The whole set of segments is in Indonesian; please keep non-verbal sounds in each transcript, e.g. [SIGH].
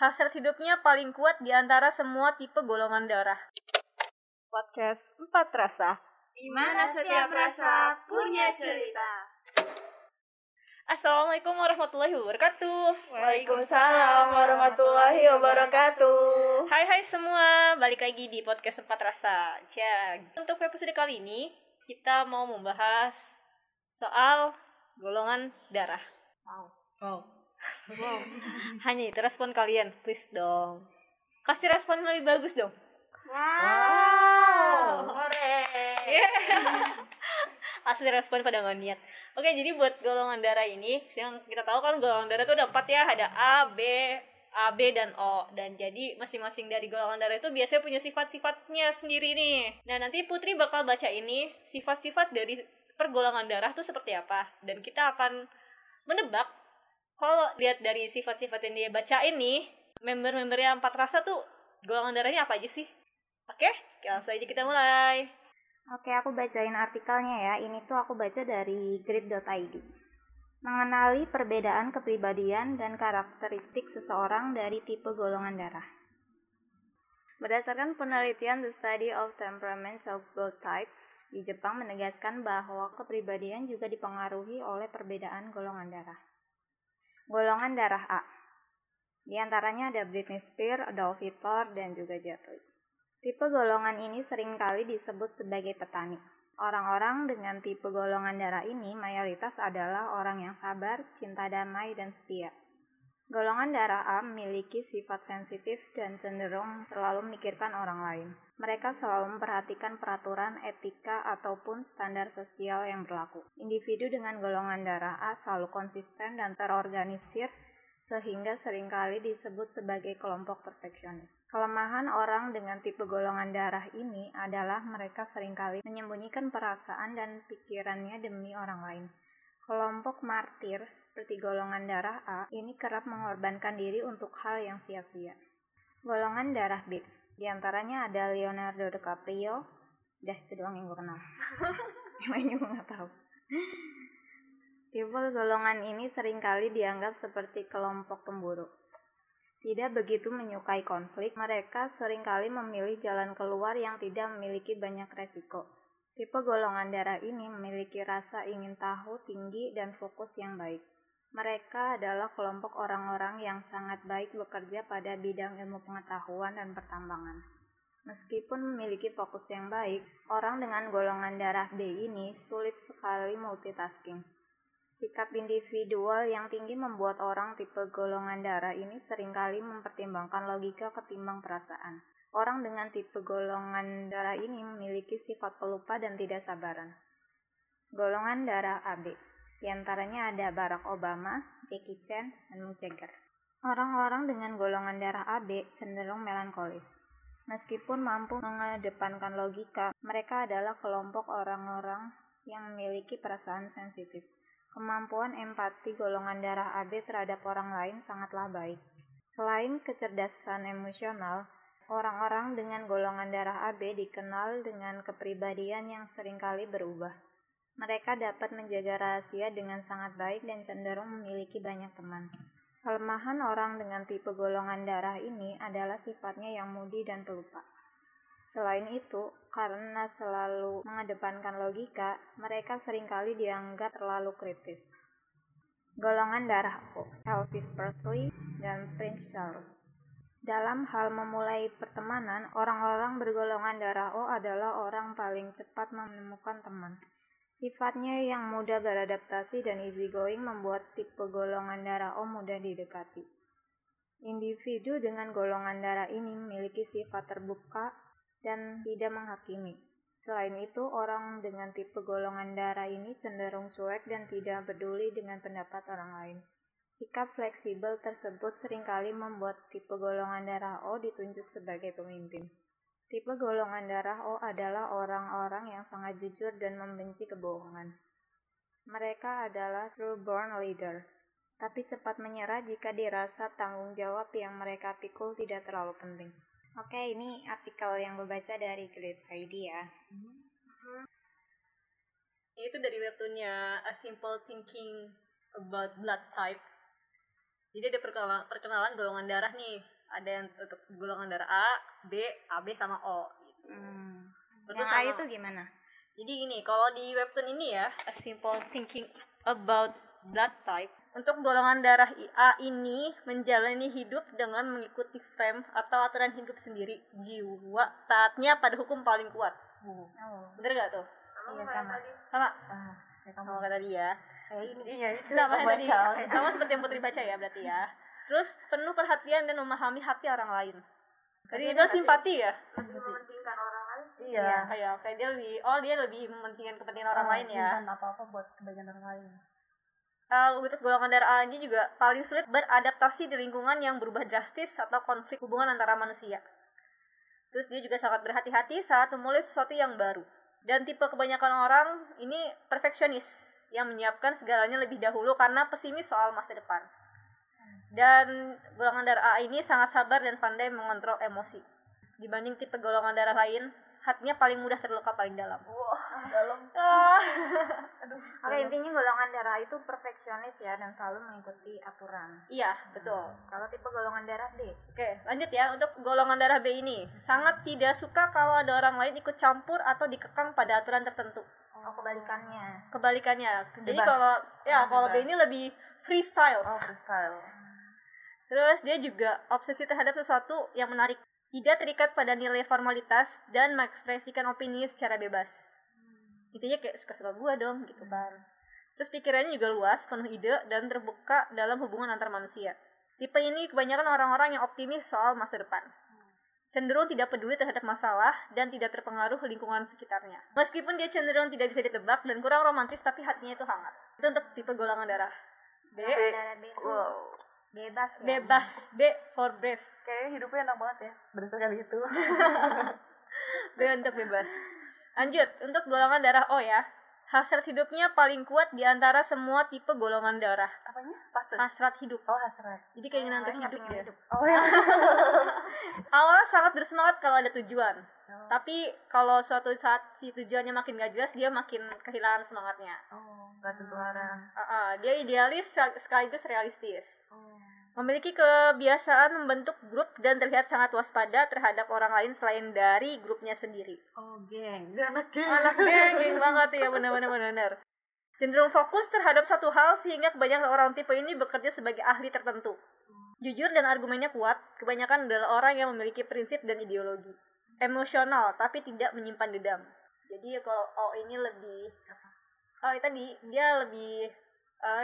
Hasrat hidupnya paling kuat di antara semua tipe golongan darah. Podcast Empat Rasa. Di mana setiap rasa punya cerita. Assalamualaikum warahmatullahi wabarakatuh. Waalaikumsalam warahmatullahi wabarakatuh. Hai hai semua, balik lagi di podcast Empat Rasa. Ya, untuk episode kali ini kita mau membahas soal golongan darah. Wow. Wow. Hanya itu respon kalian, please dong. Kasih respon yang lebih bagus dong. Wow. [LAUGHS] Asli respon pada nggak niat. Oke, jadi buat golongan darah ini, yang kita tahu kan golongan darah itu ada empat ya, ada A, B, A, B, dan O. Dan jadi masing-masing dari golongan darah itu biasanya punya sifat-sifatnya sendiri nih. Nah, nanti Putri bakal baca ini, sifat-sifat dari pergolongan darah itu seperti apa. Dan kita akan menebak, kalau lihat dari sifat-sifat yang dia baca ini, member-member yang empat rasa tuh golongan darahnya apa aja sih? Oke, langsung aja kita mulai. Oke, aku bacain artikelnya ya. Ini tuh aku baca dari grid.id. Mengenali perbedaan kepribadian dan karakteristik seseorang dari tipe golongan darah. Berdasarkan penelitian The Study of Temperaments of Blood Type, di Jepang menegaskan bahwa kepribadian juga dipengaruhi oleh perbedaan golongan darah. Golongan darah A. Di antaranya ada Britney Spears, Adolf Hitler, dan juga Li. Tipe golongan ini sering kali disebut sebagai petani. Orang-orang dengan tipe golongan darah ini mayoritas adalah orang yang sabar, cinta damai, dan setia. Golongan darah A memiliki sifat sensitif dan cenderung terlalu memikirkan orang lain. Mereka selalu memperhatikan peraturan, etika, ataupun standar sosial yang berlaku. Individu dengan golongan darah A selalu konsisten dan terorganisir sehingga sering kali disebut sebagai kelompok perfeksionis. Kelemahan orang dengan tipe golongan darah ini adalah mereka sering kali menyembunyikan perasaan dan pikirannya demi orang lain. Kelompok martir seperti golongan darah A ini kerap mengorbankan diri untuk hal yang sia-sia. Golongan darah B, di antaranya ada Leonardo DiCaprio, dah itu doang yang gue kenal. [LAUGHS] yang lainnya gue gak tahu. Tipe golongan ini sering kali dianggap seperti kelompok pemburu. Tidak begitu menyukai konflik, mereka sering kali memilih jalan keluar yang tidak memiliki banyak resiko. Tipe golongan darah ini memiliki rasa ingin tahu tinggi dan fokus yang baik. Mereka adalah kelompok orang-orang yang sangat baik bekerja pada bidang ilmu pengetahuan dan pertambangan. Meskipun memiliki fokus yang baik, orang dengan golongan darah B ini sulit sekali multitasking. Sikap individual yang tinggi membuat orang tipe golongan darah ini sering kali mempertimbangkan logika ketimbang perasaan. Orang dengan tipe golongan darah ini memiliki sifat pelupa dan tidak sabaran. Golongan darah AB, di antaranya ada Barack Obama, Jackie Chan, dan Mick Jagger. Orang-orang dengan golongan darah AB cenderung melankolis. Meskipun mampu mengedepankan logika, mereka adalah kelompok orang-orang yang memiliki perasaan sensitif. Kemampuan empati golongan darah AB terhadap orang lain sangatlah baik. Selain kecerdasan emosional, orang-orang dengan golongan darah AB dikenal dengan kepribadian yang sering kali berubah. Mereka dapat menjaga rahasia dengan sangat baik dan cenderung memiliki banyak teman. Kelemahan orang dengan tipe golongan darah ini adalah sifatnya yang mudi dan pelupa. Selain itu, karena selalu mengedepankan logika, mereka sering kali dianggap terlalu kritis. Golongan darah O, Elvis Presley dan Prince Charles. Dalam hal memulai pertemanan, orang-orang bergolongan darah O adalah orang paling cepat menemukan teman. Sifatnya yang mudah beradaptasi dan easygoing membuat tipe golongan darah O mudah didekati. Individu dengan golongan darah ini memiliki sifat terbuka, dan tidak menghakimi. Selain itu, orang dengan tipe golongan darah ini cenderung cuek dan tidak peduli dengan pendapat orang lain. Sikap fleksibel tersebut sering kali membuat tipe golongan darah O ditunjuk sebagai pemimpin. Tipe golongan darah O adalah orang-orang yang sangat jujur dan membenci kebohongan. Mereka adalah true born leader, tapi cepat menyerah jika dirasa tanggung jawab yang mereka pikul tidak terlalu penting. Oke, ini artikel yang gue baca dari Great ID ya. Itu dari webtoonnya A Simple Thinking About Blood Type. jadi ada perkenalan, perkenalan golongan darah nih ada yang untuk golongan darah A B AB sama O gitu. Hmm. Terus Yang A sama- itu gimana? Jadi gini, kalau di webtoon ini ya, a simple thinking about blood type. Untuk golongan darah A ini menjalani hidup dengan mengikuti frame atau aturan hidup sendiri. Jiwa taatnya pada hukum paling kuat. Oh, Bener gak tuh? iya sama. Sama? Ah. Sama kayak tadi ya. Kayak ini. Iya, itu Sama yang tadi. baca. Sama seperti yang Putri baca ya berarti ya. Terus penuh perhatian dan memahami hati orang lain. Jadi dia simpati ya? Lebih mementingkan orang lain sih. Iya. Kayak kayak dia lebih, oh dia lebih mementingkan kepentingan orang lain ya. Bukan apa-apa buat kebaikan orang lain. uh, untuk golongan darah A ini juga paling sulit beradaptasi di lingkungan yang berubah drastis atau konflik hubungan antara manusia. Terus dia juga sangat berhati-hati saat memulai sesuatu yang baru. Dan tipe kebanyakan orang ini perfeksionis yang menyiapkan segalanya lebih dahulu karena pesimis soal masa depan. Dan golongan darah A ini sangat sabar dan pandai mengontrol emosi. Dibanding tipe golongan darah lain, hatinya paling mudah terluka paling dalam. Wah, [LAUGHS] dalam. Ah. [LAUGHS] Oke, intinya golongan darah itu perfeksionis ya dan selalu mengikuti aturan. Iya, betul. Kalau tipe golongan darah B, Oke, lanjut ya. Untuk golongan darah B ini, sangat tidak suka kalau ada orang lain ikut campur atau dikekang pada aturan tertentu. oh kebalikannya. Kebalikannya. Jadi Bebas. kalau ya Oh, kalau B ini lebih freestyle. Oh, freestyle. Terus dia juga obsesi terhadap sesuatu yang menarik. Tidak terikat pada nilai formalitas dan mengekspresikan opini secara bebas. Intinya kayak suka-suka gua dong gitu kan. Terus pikirannya juga luas, penuh ide, dan terbuka dalam hubungan antar manusia. Tipe ini kebanyakan orang-orang yang optimis soal masa depan. Cenderung tidak peduli terhadap masalah dan tidak terpengaruh lingkungan sekitarnya. Meskipun dia cenderung tidak bisa ditebak dan kurang romantis, tapi hatinya itu hangat. Itu untuk tipe golongan darah. B, darah B Wow. Bebas ya. bebas. B for brave. Kayaknya hidupnya enak banget ya. Berdasarkan itu. [LAUGHS] B untuk bebas. Lanjut, untuk golongan darah O ya. Hasrat hidupnya paling kuat di antara semua tipe golongan darah. Apanya? Pasir. Hasrat hidup. Oh, hasrat. Jadi keinginan untuk Awalnya hidup hidup. Oh, ya. [LAUGHS] Awalnya sangat bersemangat kalau ada tujuan. Oh. Tapi kalau suatu saat si tujuannya makin gak jelas, dia makin kehilangan semangatnya. Oh, gak tentu arah. Ah, ah, dia idealis sekaligus realistis. Oh. Memiliki kebiasaan membentuk grup dan terlihat sangat waspada terhadap orang lain selain dari grupnya sendiri. Oh, geng. Anak geng. anak geng geng [LAUGHS] banget ya benar-benar benar cenderung fokus terhadap satu hal sehingga kebanyakan orang tipe ini bekerja sebagai ahli tertentu jujur dan argumennya kuat kebanyakan adalah orang yang memiliki prinsip dan ideologi emosional tapi tidak menyimpan dendam jadi kalau oh ini lebih oh itu tadi dia lebih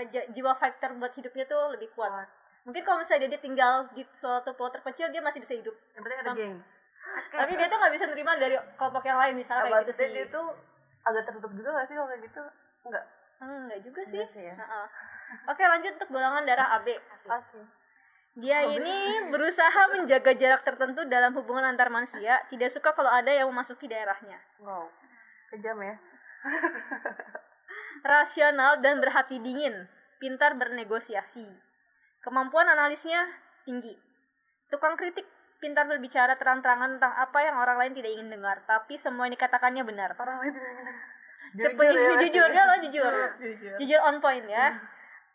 j- jiwa fighter buat hidupnya tuh lebih kuat Kuat. Mungkin kalau misalnya dia tinggal di suatu pulau terpencil dia masih bisa hidup Yang penting ada Sam- geng. tapi dia tuh nggak bisa nerima dari kelompok yang lain misalnya kayak gitu sih dia tuh agak tertutup juga gak sih kalau kayak gitu? Enggak. Hmm, enggak juga sih. Enggak sih ya. Heeh. Oke, lanjut untuk golongan darah AB. Oke. Dia ini [LAUGHS] berusaha menjaga jarak tertentu dalam hubungan antar manusia, tidak suka kalau ada yang memasuki daerahnya. Wow. Kejam ya. [LAUGHS] Rasional dan berhati dingin, pintar bernegosiasi. Kemampuan analisnya tinggi. Tukang kritik, pintar berbicara terang-terangan tentang apa yang orang lain tidak ingin dengar, tapi semua yang dikatakannya benar. Orang lain Tipe jujur ya. berarti. jujur dia loh jujur. Jujur. Jujur on point ya.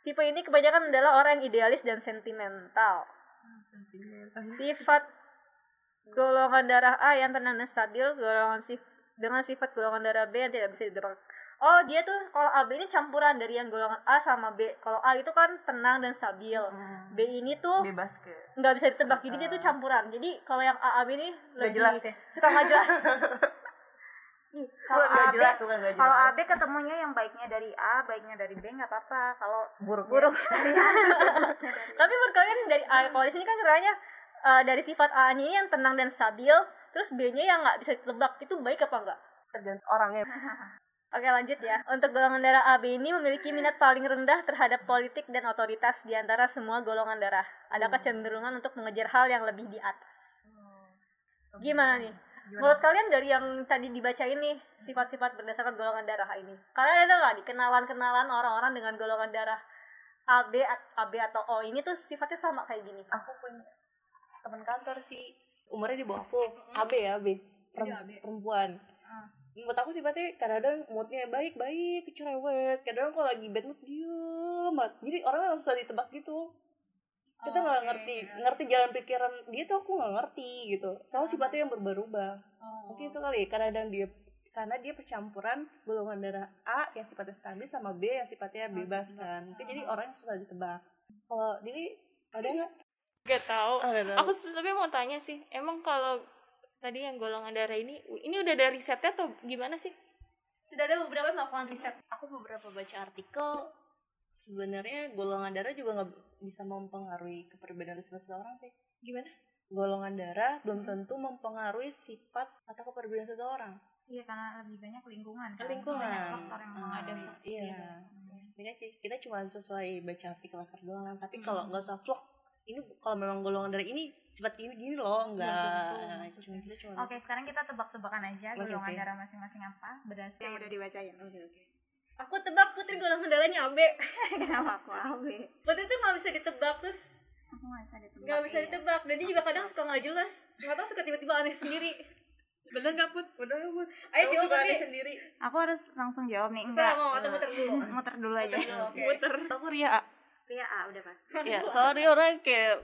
Tipe ini kebanyakan adalah orang yang idealis dan sentimental. Sentimen. Sifat golongan darah A yang tenang dan stabil, golongan sif dengan sifat golongan darah B yang tidak bisa ditebak. Oh, dia tuh kalau AB ini campuran dari yang golongan A sama B. Kalau A itu kan tenang dan stabil. Hmm. B ini tuh Bebas ke. nggak bisa ditebak. Jadi dia tuh campuran. Jadi kalau yang A AB ini Suka lebih jelas ya? Suka nggak jelas. [LAUGHS] Kalau AB, jelas, kalau. AB ketemunya yang baiknya dari A, baiknya dari B nggak apa-apa. Kalau Buruk. Buruk. [LAUGHS] dari A, Tapi menurut kalian dari A, kalau di sini kan kiranya eh, dari sifat A ini yang tenang dan stabil, terus B-nya yang nggak bisa ditebak, itu baik apa enggak? Tergantung orangnya. [LAUGHS] Oke lanjut ya. Untuk golongan darah AB ini memiliki minat paling rendah terhadap politik dan otoritas di antara semua golongan darah. Ada kecenderungan untuk mengejar hal yang lebih di atas. Gimana nih? Menurut kalian dari yang tadi dibaca ini sifat-sifat berdasarkan golongan darah ini, kalian ada nggak nih kenalan-kenalan orang-orang dengan golongan darah AB, AB atau O ini tuh sifatnya sama kayak gini? Aku punya teman kantor sih. Umurnya di bawah aku. AB ya, AB. AB. Perempuan. Menurut aku sifatnya kadang-kadang moodnya baik-baik, cerewet. Kadang kalau lagi bad mood diem banget. Jadi orang langsung susah ditebak gitu. kita nggak ngerti ngerti jalan pikiran dia tuh aku nggak ngerti gitu soal sifatnya yang berubah-ubah mungkin itu kali kadang dia karena dia percampuran golongan darah A yang sifatnya stabil sama B yang sifatnya bebas kan mungkin jadi orang yang susah ditebak kalau Dewi ada nggak Gak. Oh, nggak tahu. Aku tapi mau tanya sih, emang kalau tadi yang golongan darah ini, ini udah ada risetnya atau gimana sih? sudah ada beberapa yang melakukan riset. Aku beberapa baca artikel. Sebenarnya golongan darah juga nggak bisa mempengaruhi kepribadian seseorang sih. Gimana? golongan darah belum tentu mempengaruhi sifat atau kepribadian seseorang. Iya karena lebih banyak lingkungan kan. lingkungan. Banyak faktor yang Ah, mengaruhi. iya. Makanya ki- kita cuma sesuai baca artikel akar doang. Tapi kalau nggak usah vlog ini kalau memang golongan darah ini sifat ini gini loh enggak cuma kita cuma Oke, sekarang kita tebak-tebakan aja Oke, golongan oke. darah masing-masing apa berdasarkan yang udah dibacain. oke oke aku tebak putri golongan darahnya AB [LAUGHS] Kenapa aku AB? putri tuh nggak bisa ditebak terus Aku nggak bisa ditebak. nggak bisa iya. ditebak dan dia juga kadang suka nggak jelas nggak tahu suka tiba-tiba aneh sendiri Bener gak Put? udah nggak buat ayo jawab putri sendiri Aku harus langsung jawab nih. Enggak, Enggak. mau atau muter dulu Muter dulu aja. Oke. Muter. aku Ria Ria A udah pasti. ya soalnya dia orang kayak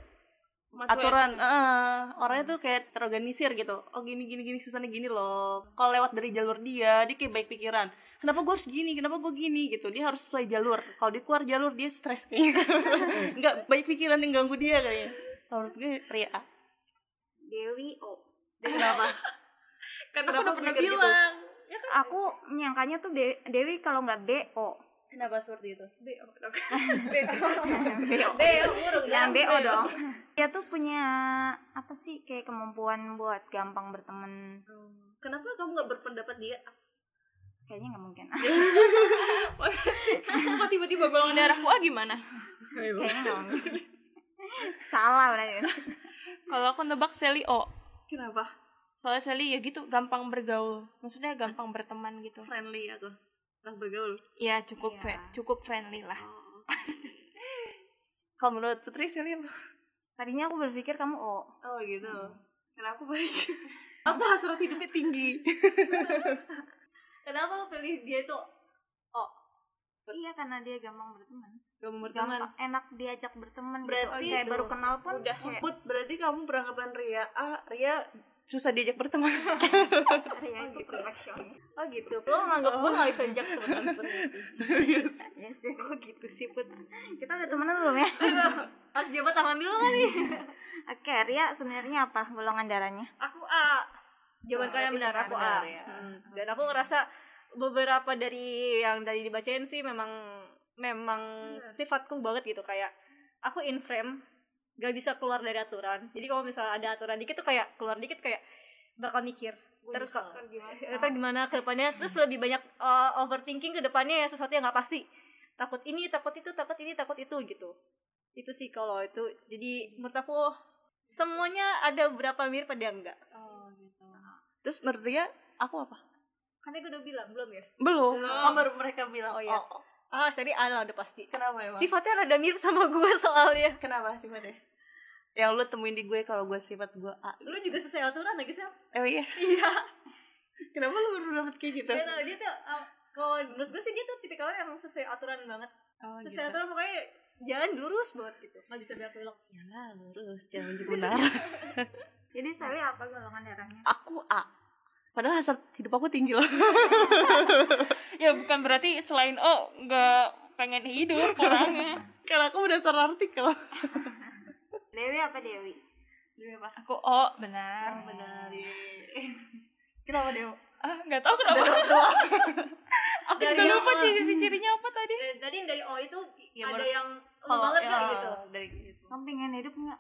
Mas aturan eh, orangnya tuh kayak terorganisir gitu. Oh gini gini gini susahnya gini loh. Kalau lewat dari jalur dia dia kayak baik pikiran. Kenapa gue harus gini? Kenapa gue gini? Gitu. Dia harus sesuai jalur. Kalau dia keluar jalur dia stres kayaknya. [LAUGHS] Nggak baik pikiran yang ganggu dia kayaknya. Kalau menurut gue Ria. Dewi O. kenapa? Karena aku udah pernah gitu? bilang. Ya kan? Aku nyangkanya tuh De- Dewi kalau nggak B O. kenapa seperti itu B urung Jangan BO dong. Dia tuh punya apa sih kayak kemampuan buat gampang berteman. kenapa kamu nggak berpendapat dia Kayaknya nggak mungkin. [LAUGHS] Kok tiba-tiba golongan darahku ah gimana? Kayaknya nggak mungkin. Salah berarti. Kalau aku nebak Sally O. kenapa Soalnya Sally ya gitu, gampang bergaul. Maksudnya gampang berteman gitu. friendly aku nah bergaul Iya, cukup fe- cukup friendly lah. kalau menurut Putri apa Tadinya aku berpikir kamu O. oh gitu. Karena aku baik aku hasrat hidupnya tinggi? [LAUGHS] Kenapa lo pilih dia tuh oh Iya karena dia gampang berteman. mau berteman. Gampang enak diajak berteman Berarti gitu. Kayak itu baru kenal pun udah kayak Put, berarti kamu beranggapan Ria A, Ria susah diajak berteman. [LAUGHS] Ria itu perfeksionis. oh gitu lo nganggap gue nggak bisa ajak teman [LAUGHS] Ya sih kok gitu sih Put. Kita udah temenan belum ya? harus jabat tangan dulu kan nih [LAUGHS] Oke, Ria sebenarnya apa golongan darahnya? aku A jawaban kalian benar aku A ya. Hmm. dan aku ngerasa beberapa dari yang tadi dibacain sih memang memang sifatku banget gitu kayak aku in frame gak bisa keluar dari aturan jadi kalau misalnya ada aturan dikit tuh kayak keluar dikit kayak bakal mikir terus kok terus [LAUGHS] gimana ke depannya terus lebih banyak uh, overthinking ke depannya ya sesuatu yang nggak pasti takut ini takut itu takut ini takut itu gitu itu sih kalau itu jadi menurut aku semuanya ada berapa mirip ada enggak Oh gitu. Terus menurut Ria, aku apa? kan tadi gue udah bilang belum ya Belum. Oh, baru mereka bilang. Oh, iya. oh. Ah seri A lah udah pasti Kenapa emang? sifatnya rada mirip sama gue soalnya Kenapa sifatnya? Yang lu temuin di gue kalau gue sifat gue A. lu juga sesuai aturan lagi sih Oh iya. iya [LAUGHS] Kenapa lu baru dapet kayak gitu? Dan, uh, dia tuh uh, kalau menurut gue sih dia tuh tipikal yang sesuai aturan banget Oh sesuai aturan pokoknya jalan lurus banget gitu nggak bisa belok belok Yalah lurus, jangan menunjuk [LAUGHS] benar. Jadi Sally apa golongan darahnya? aku A. Padahal hasrat hidup aku tinggi loh. [LAUGHS] Ya bukan berarti selain O nggak pengen hidup orangnya. [LAUGHS] Karena aku udah artikel. [LAUGHS] Dewi apa Dewi? Aku O benar. Benar. Kenapa dia? Ah nggak tahu kenapa. Aku juga Dari lupa yang- ciri-cirinya apa tadi. Tadi dari O itu Ya, ada yang Kalau banget ya, gak gitu dari gitu. Kamu pengen hidup nggak?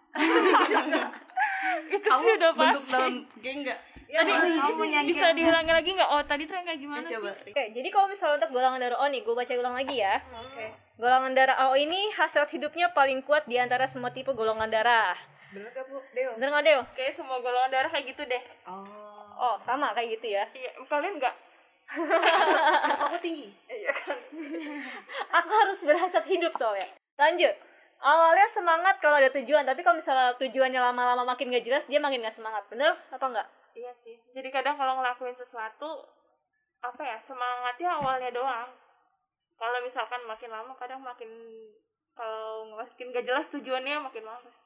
Itu Kamu sih udah bentuk pasti. dalam geng nggak? ya, Kamu punya Bisa diulangi lagi nggak? Oh tadi tuh yang kayak gimana Ya, sih? coba. Oke, jadi kalau misalnya untuk golongan darah O nih, gue baca ulang lagi ya. Oke. Golongan darah O ini hasrat hidupnya paling kuat di antara semua tipe golongan darah. Bener gak bu? Deo. Bener nggak Deo? Kayak semua golongan darah kayak gitu deh. Oh. Oh, sama kayak gitu ya. Iya, kalian nggak? [LAUGHS] Aku tinggi. [LAUGHS] Aku harus berhasrat hidup soalnya. Lanjut. Awalnya semangat kalau ada tujuan, tapi kalau misalnya tujuannya lama-lama makin gak jelas, dia makin gak semangat. Bener apa enggak? Iya sih. Jadi kadang kalau ngelakuin sesuatu apa ya semangatnya awalnya doang. Kalau misalkan makin lama kadang makin kalau makin gak jelas tujuannya makin males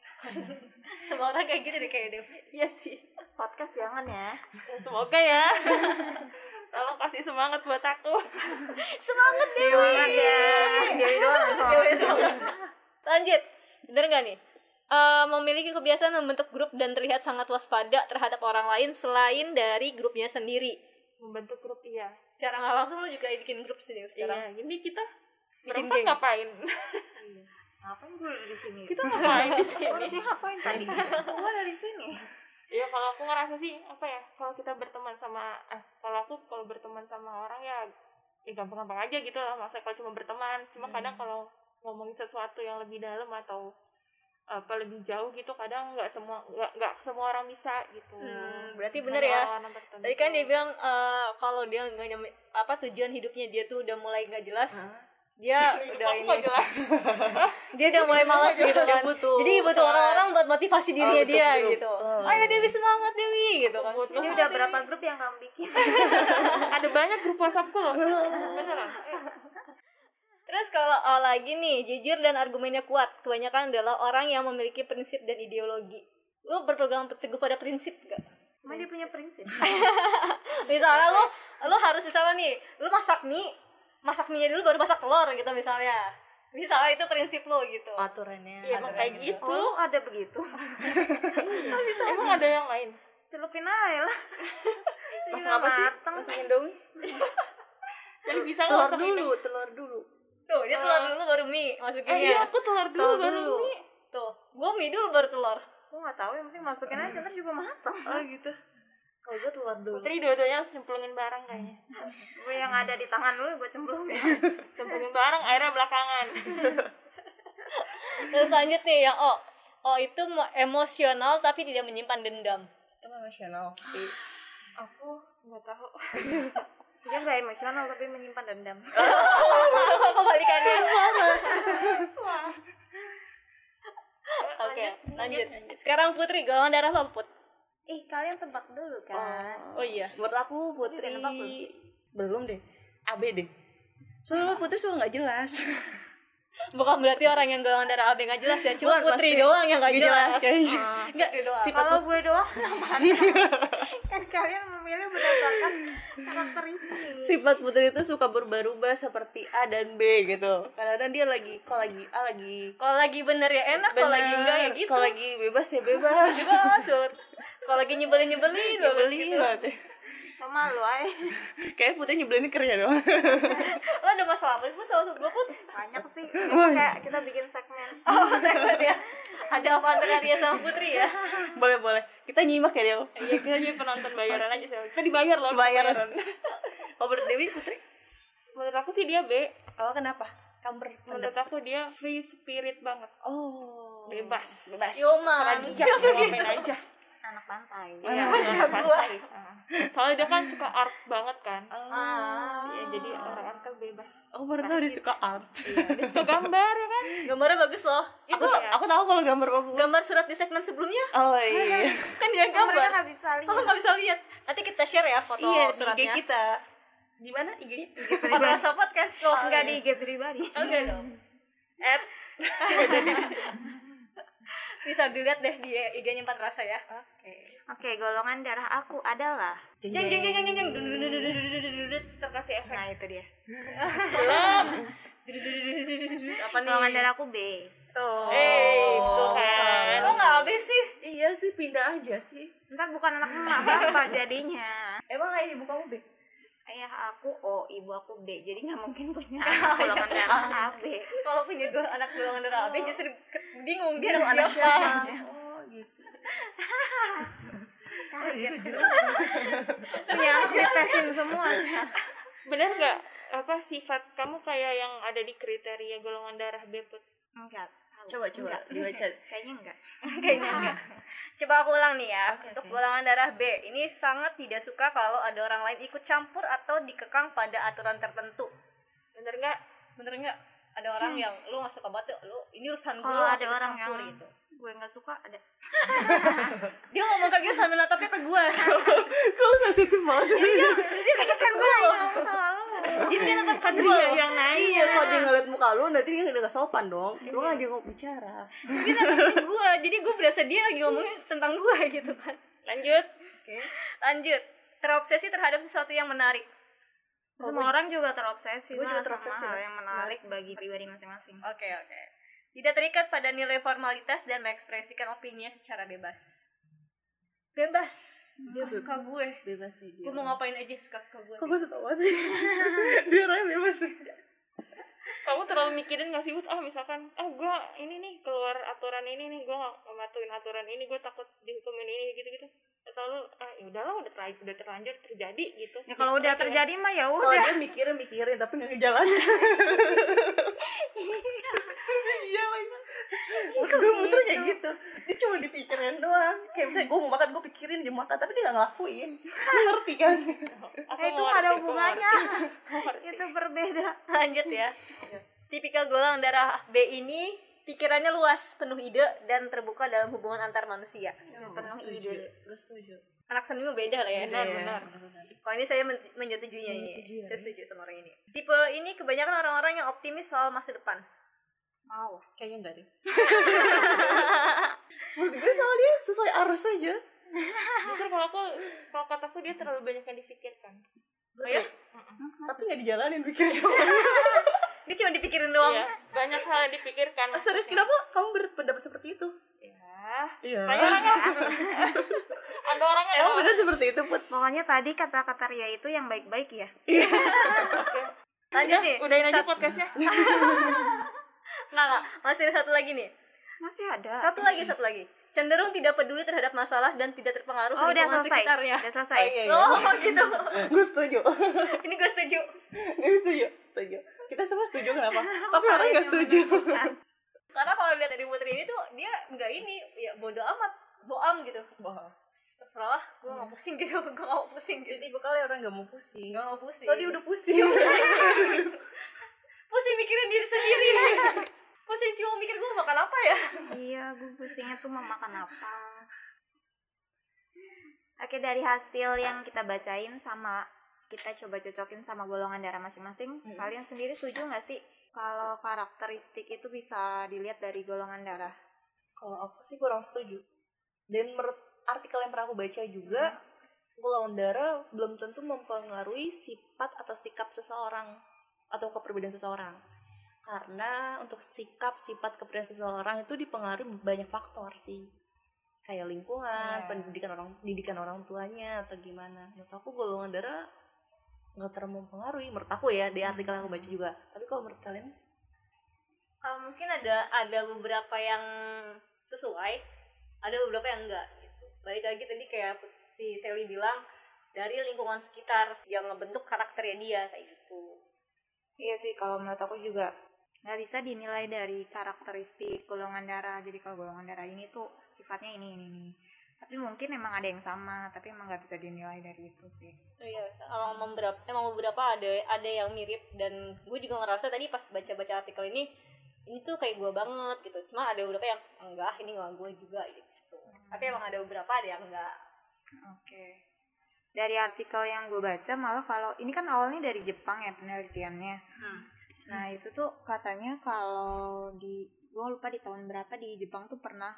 [LAUGHS] semua orang kayak gitu deh kayak deh iya sih Podcast jangan ya. Ya, semoga ya tolong kasih semangat buat aku semangat deh Semangat ya. Dewi doang yang semangat. Lanjut. Bener gak nih? Eh, memiliki kebiasaan membentuk grup dan terlihat sangat waspada terhadap orang lain selain dari grupnya sendiri. Membentuk grup iya. Secara nggak langsung lo juga bikin grup sih Dew, sekarang. Iya jadi kita Bikin berempat geng. ngapain? Ngapain gue di sini? kita ngapain di sini? Harusnya ngapain tadi? Gue dari sini. Iya kalau aku ngerasa sih apa ya kalau kita berteman sama eh kalau aku kalau berteman sama orang ya ya gampang-gampang aja gitu lah. Masa kalau cuma berteman cuma kadang kalau ngomongin sesuatu yang lebih dalam atau apa lebih jauh gitu kadang nggak semua nggak nggak semua orang bisa gitu. Hmm, berarti bener ya. tadi kan dia bilang eh, kalau dia nggak nyam apa tujuan hidupnya dia tuh udah mulai nggak jelas dia Hidup udah ini. jelas? [LAUGHS] Dia udah mulai malas gitu Dia kan butuh jadi butuh orang-orang buat motivasi dirinya Oh, dia grup. gitu. Oh. ayo Dewi semangat Dewi gitu kan. Butuh. Ini udah berapa grup yang kamu bikin? [LAUGHS] ada banyak grup WhatsAppku loh. [LAUGHS] Beneran Terus kalau oh, lagi nih, jujur dan argumennya kuat. Kebanyakan adalah orang yang memiliki prinsip dan ideologi. Lu berpegang teguh pada prinsip gak? Emang dia punya prinsip. [LAUGHS] Misalnya lu, lu harus misalnya nih, lu masak mie, masak mie dulu baru masak telur gitu misalnya. Misalnya itu prinsip lu gitu. aturannya Iya emang kayak gitu Oh, ada begitu. [LAUGHS] emang ada yang lain Celupin aja lah. masak apa sih masak indomie [LAUGHS] jadi bisa nggak telur dulu telur dulu Tuh, dia telur dulu baru mie masukinnya. eh iya aku telur dulu Telur baru dulu. mie Tuh, gua mie dulu baru telur. Gue gak tahu, yang penting masukin aja ntar juga matang. oh gitu kalau gue telur dulu Putri dua-duanya harus nyemplungin barang kayaknya Gue yang ada di tangan lu gue cemplung [LAUGHS] ya. Nyemplungin barang airnya belakangan Terus lanjut nih yang oh. Oh itu mo- emosional tapi tidak menyimpan dendam. emang emosional aku nggak tahu [LAUGHS] Dia gak emosional tapi menyimpan dendam. [LAUGHS] Kebalikannya. Oke, lanjut. Sekarang Putri, golongan darah apa Put? Ih, kalian tebak dulu kan. Oh iya. menurut aku putri nebak belum? belum deh AB deh soalnya putri suka nggak jelas [LAUGHS] Bukan berarti orang yang golongan darah AB nggak jelas ya, cuma Bukan, Putri pasti doang yang nggak nggak jelas. kayaknya Nggak doang. sifat Kalau gue doang [LAUGHS] namanya. Kalian memilih berdasarkan karakteristik. sifat putri itu suka berubah-ubah seperti A dan B gitu kadang-kadang dia lagi kalau lagi A lagi Kalau lagi bener ya enak, kalau lagi enggak ya gitu. kalau lagi bebas ya bebas [LAUGHS] Bebas. Kalau lagi nyebelin nyebelin, banget nyebelin gitu. Sama lu ay. [LAUGHS] kayak putri nyebelin kerja doang Lo ada masalah apa sih Put sama gue Put? Banyak sih. [LAUGHS] Kayak kita bikin segmen. Oh, segmen ya. Ada apa antara dia sama Putri ya? boleh boleh kita nyimak ya dia iya kita jadi penonton bayaran aja sih kita dibayar loh Bayaran. bayaran. oh menurut Dewi putri menurut aku sih dia B oh kenapa kamu menurut aku dia free spirit banget oh bebas bebas Yoman. dia mau ngapain aja Anak pantai. Iya, suka anak gua. pantai. Ah. soalnya dia kan suka art banget kan oh, ya jadi orang art kan bebas oh baru tahu dia suka art iya dia suka gambar ya kan Gambarnya bagus loh. Itu aku ta- aku tahu kalau gambar bagus gambar surat di segmen sebelumnya. oh iya [LAUGHS] Kan dia Mereka gambar. gak bisa Oh, lihat. nggak bisa lihat. Nanti kita share ya foto iya IG suratnya. kita di mana IG-nya [LAUGHS] Podcast podcast lo Enggak di IG pribadi. Oke dong. [LAUGHS] At bisa dilihat deh di IG-nya empat rasa ya. oke Oke, golongan darah aku adalah. Jeng jeng jeng jeng jeng jeng terkasih efek Nah, itu dia. belum. [LAUGHS] Apa nih? Golongan darah aku B. tuh Eh, itu kan. Kok nggak habis sih? iya sih pindah aja sih Ntar bukan anak emak bapak jadinya. emang ayah ibu kamu B Ayah aku O, ibu aku B. Jadi nggak mungkin punya anak golongan darah AB. Kalau punya dua anak golongan darah AB justru bingung dia Bingung anak siapa. [LAUGHS] oh gitu [LAUGHS] Ternyata ditesin semua. bener nggak apa sifat kamu kayak yang ada di kriteria golongan darah B Put? Enggak. coba coba dibaca Kayaknya enggak. Kayaknya enggak. [LAUGHS] Coba aku ulang nih ya. Oke, Untuk oke. golongan darah B, ini sangat tidak suka kalau ada orang lain ikut campur atau dikekang pada aturan tertentu. bener nggak Bener nggak? Ada orang yang lu nggak suka banget, lu ini urusan gue, Kalau lu ada orang yang campur gitu. Gue nggak suka ada. [LAUGHS] Dia ngomong kayak gitu sambil natapnya ke gue. [LAUGHS] kok sensitif banget sih? Kan gue loh. Jadi dia natap ke kan Dia gua yang nanya. Iya. Kalau dia ngeliat muka lu nanti dia nggak sopan dong. Lu ngajak ngomong bicara. Dia gua jadi gua berasa dia lagi ngomongin tentang gua gitu kan. Lanjut. Oke. Lanjut. Terobsesi terhadap sesuatu yang menarik. Semua orang juga terobsesi Gua juga lah terobsesi sama hal ya. yang menarik. bagi pribadi masing-masing. oke oke tidak terikat pada nilai formalitas dan mengekspresikan opininya secara bebas. Bebas. Suka suka gue. Bebas sih dia gue mau ngapain aja suka suka gue kok gue setahu aja sih? [LAUGHS] Dia orangnya bebas sih. Kamu terlalu mikirin nggak sih Bud? ah misalkan ah gue ini nih keluar aturan ini nih gue nggak mematuhin aturan ini gue takut dihukumin ini gitu gitu atau lu ah ya udahlah udah terlanjur udah terlanjur terjadi gitu. Ya kalau udah terjadi mah ya kalau udah. dia mikirin mikirin tapi nggak ngejalanin [LAUGHS] iya lagi gue muter kayak gitu. Dia cuma dipikirin doang. Kayak misalnya gue mau makan gue pikirin dia makan tapi dia nggak ngelakuin. Lu ngerti kan? Eh, itu nggak ada hubungannya. itu berbeda. lanjut ya. Tipikal golongan darah B ini pikirannya luas penuh ide dan terbuka dalam hubungan antar manusia. Penuh ide. gue setuju. anak beda lah ya. Benar benar. kalau ini saya men- menyetujuinya ini. Ya. saya setuju sama orang ini. Tipe ini kebanyakan orang-orang yang optimis soal masa depan. Mau. kayaknya enggak deh. [LAUGHS] Menurut gue soalnya sesuai arus aja. Justru kalau aku kalau kataku dia terlalu banyak yang difikirkan. Oh ya tapi nggak dijalanin pikirnya [LAUGHS] dia cuma dipikirin doang. Iya, banyak hal yang dipikirkan Ah, serius? kenapa kamu berpendapat seperti itu? Ya iya. Kayak orangnya [LAUGHS] ada orangnya emang bener seperti itu put? Pokoknya tadi kata-kata Ria itu yang baik-baik ya. [LAUGHS] lanjut udah nih udahin aja. podcastnya. [LAUGHS] Nggak nggak. Masih ada satu lagi nih. Masih ada. satu lagi satu lagi cenderung tidak peduli terhadap masalah dan tidak terpengaruh Oh, udah selesai. sekitarnya. Udah selesai. iya, iya. oh gitu gue [LAUGHS] setuju. Ini gue setuju. Gue setuju. Setuju. Kita semua setuju kenapa? [LAUGHS] Tapi orang nggak setuju. karena kalau lihat dari putri ini tuh dia nggak ini ya bodoh amat boam gitu. Wah, terserah lah gue nggak pusing gitu. [LAUGHS] Gue nggak mau pusing gitu. Tipe kali orang nggak mau pusing. Nggak mau pusing. Soalnya dia udah pusing. Pusing mikirin diri sendiri pusing cuma mikir gue makan apa ya? [LAUGHS] Iya, gue pusingnya tuh mau makan apa. Oke, dari hasil yang kita bacain sama kita coba cocokin sama golongan darah masing-masing, kalian sendiri setuju nggak sih kalau karakteristik itu bisa dilihat dari golongan darah? kalau aku sih kurang setuju. Dan menurut artikel yang pernah aku baca juga golongan darah belum tentu mempengaruhi sifat atau sikap seseorang atau kepribadian seseorang karena untuk sikap sifat kepribadian seseorang itu dipengaruhi banyak faktor sih. Kayak lingkungan pendidikan orang didikan orang tuanya atau gimana. Menurut aku golongan darah nggak terlalu mempengaruhi menurut aku ya di artikel yang aku baca juga. Tapi kalau menurut kalian? Uh, mungkin ada ada beberapa yang sesuai ada beberapa yang enggak gitu. Balik lagi tadi kayak si Sally bilang dari lingkungan sekitar yang ngebentuk karakternya dia kayak gitu. Iya sih, kalau menurut aku juga nggak bisa dinilai dari karakteristik golongan darah. Jadi kalau golongan darah ini tuh sifatnya ini ini ini. Tapi mungkin emang ada yang sama, tapi emang nggak bisa dinilai dari itu sih. Oh iya, emang beberapa, emang beberapa ada ada yang mirip dan gue juga ngerasa tadi pas baca-baca artikel ini ini tuh kayak gue banget gitu. Cuma ada beberapa yang enggak, ini nggak gue juga gitu. Tapi emang ada beberapa ada yang enggak. Oke. Dari artikel yang gue baca malah kalau ini kan awalnya dari Jepang ya penelitiannya. Nah itu tuh katanya kalau di gue lupa di tahun berapa di Jepang tuh pernah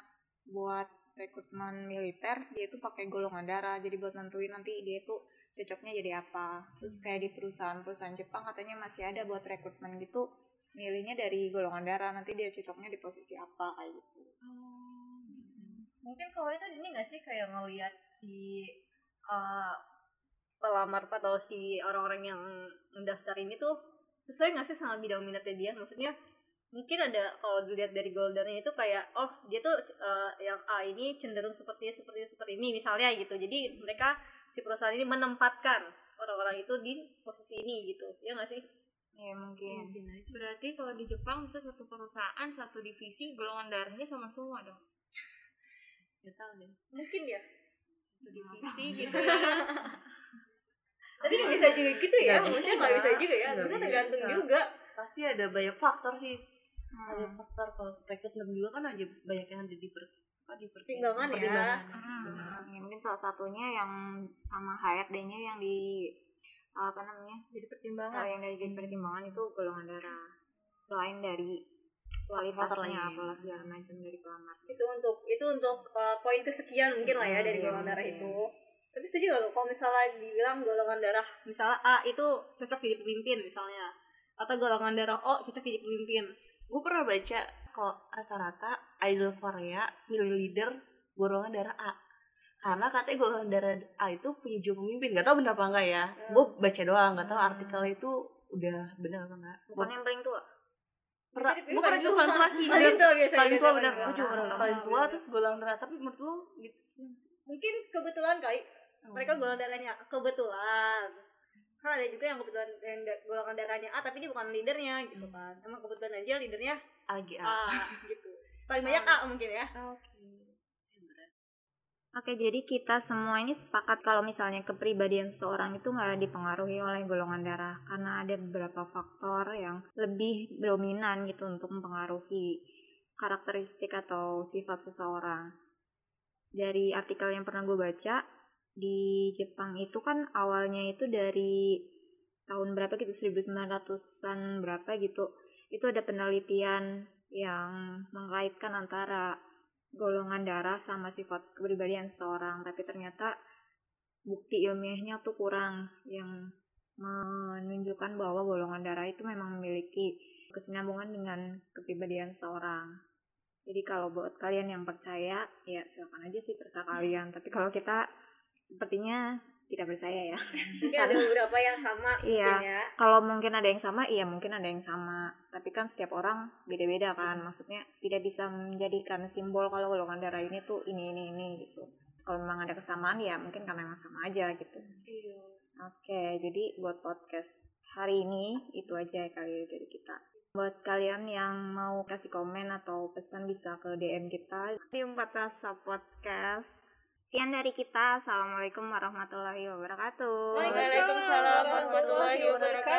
buat rekrutmen militer dia tuh pakai golongan darah. Jadi buat nentuin nanti dia tuh cocoknya jadi apa. Terus kayak di perusahaan-perusahaan Jepang katanya masih ada buat rekrutmen gitu milihnya dari golongan darah. Nanti dia cocoknya di posisi apa kayak gitu. Mungkin kalau itu ini nggak sih kayak ngelihat si uh, pelamar atau si orang-orang yang mendaftar ini tuh sesuai nggak sih sama bidang minatnya dia? Maksudnya mungkin ada kalau dilihat dari goldernya itu kayak oh dia tuh uh, yang A ini cenderung seperti seperti seperti ini misalnya gitu. Jadi mereka si perusahaan ini menempatkan orang-orang itu di posisi ini gitu. Ya nggak sih? ya mungkin berarti kalau di Jepang bisa satu perusahaan satu divisi golongan darahnya sama semua dong [LAUGHS] nggak tahu deh Mungkin ya. satu divisi gitu ya [LAUGHS] Tapi nggak bisa juga gitu ya. Maksudnya nggak bisa juga ya. Maksudnya bisa. tergantung juga. pasti ada banyak faktor sih ada faktor kalau rekrutmen juga kan aja banyak yang ada di per, apa, di Pertimbangan ya. pertimbangan. Hmm, ya mungkin salah satunya yang sama HRD-nya yang di apa namanya jadi oh, pertimbangan yang dari jadi pertimbangan itu golongan darah selain dari kualitasnya apa segala macam dari pelamar itu untuk itu untuk uh, poin kesekian mungkin lah ya dari Iya, golongan darah itu tapi setuju gak lo kalau misalnya dibilang golongan darah misalnya A itu cocok jadi pemimpin misalnya. Atau golongan darah O cocok jadi pemimpin. Gue pernah baca kok rata-rata idol Korea milih leader golongan darah A. Karena katanya golongan darah A itu punya jiwa pemimpin. Gak tau bener apa enggak ya. Gue baca doang gak tau artikelnya itu udah bener apa enggak bukan yang paling tua? Pernah gue pernah juga tua. paling tua. sih Paling tua biasanya, paling tua bener. gue tua. juga pernah Ah, paling tua bener. terus golongan darah. Tapi menurut lu gitu. Mungkin kebetulan kali. Mereka golongan darahnya kebetulan. Karena ada juga yang kebetulan yang golongan darahnya A tapi dia bukan leadernya gitu kan. Emang kebetulan aja leadernya lagi A. A [LAUGHS] gitu. Paling banyak A mungkin ya. Oke. Oke, jadi kita semua ini sepakat kalau misalnya kepribadian seseorang itu nggak dipengaruhi oleh golongan darah karena ada beberapa faktor yang lebih dominan gitu untuk mempengaruhi karakteristik atau sifat seseorang. Dari artikel yang pernah gue baca di Jepang itu kan awalnya itu dari tahun berapa gitu 1900-an berapa gitu itu ada penelitian yang mengkaitkan antara golongan darah sama sifat kepribadian seseorang tapi ternyata bukti ilmiahnya tuh kurang yang menunjukkan bahwa golongan darah itu memang memiliki kesinambungan dengan kepribadian seseorang. Jadi kalau buat kalian yang percaya ya silakan aja sih terserah kalian. Tapi kalau kita sepertinya tidak percaya ya. Mungkin ada beberapa yang sama [LAUGHS] Iya. ya. Kalau mungkin ada yang sama iya mungkin ada yang sama. Tapi kan setiap orang beda-beda kan. Maksudnya tidak bisa menjadikan simbol kalau golongan darah ini tuh ini ini ini gitu. Kalau memang ada kesamaan ya mungkin karena memang sama aja gitu. Iya. Oke jadi buat podcast hari ini itu aja ya kali ya dari kita. Buat kalian yang mau kasih komen atau pesan bisa ke DM kita di Empat Rasa Podcast Sekian dari kita. Assalamualaikum warahmatullahi wabarakatuh. Waalaikumsalam warahmatullahi wabarakatuh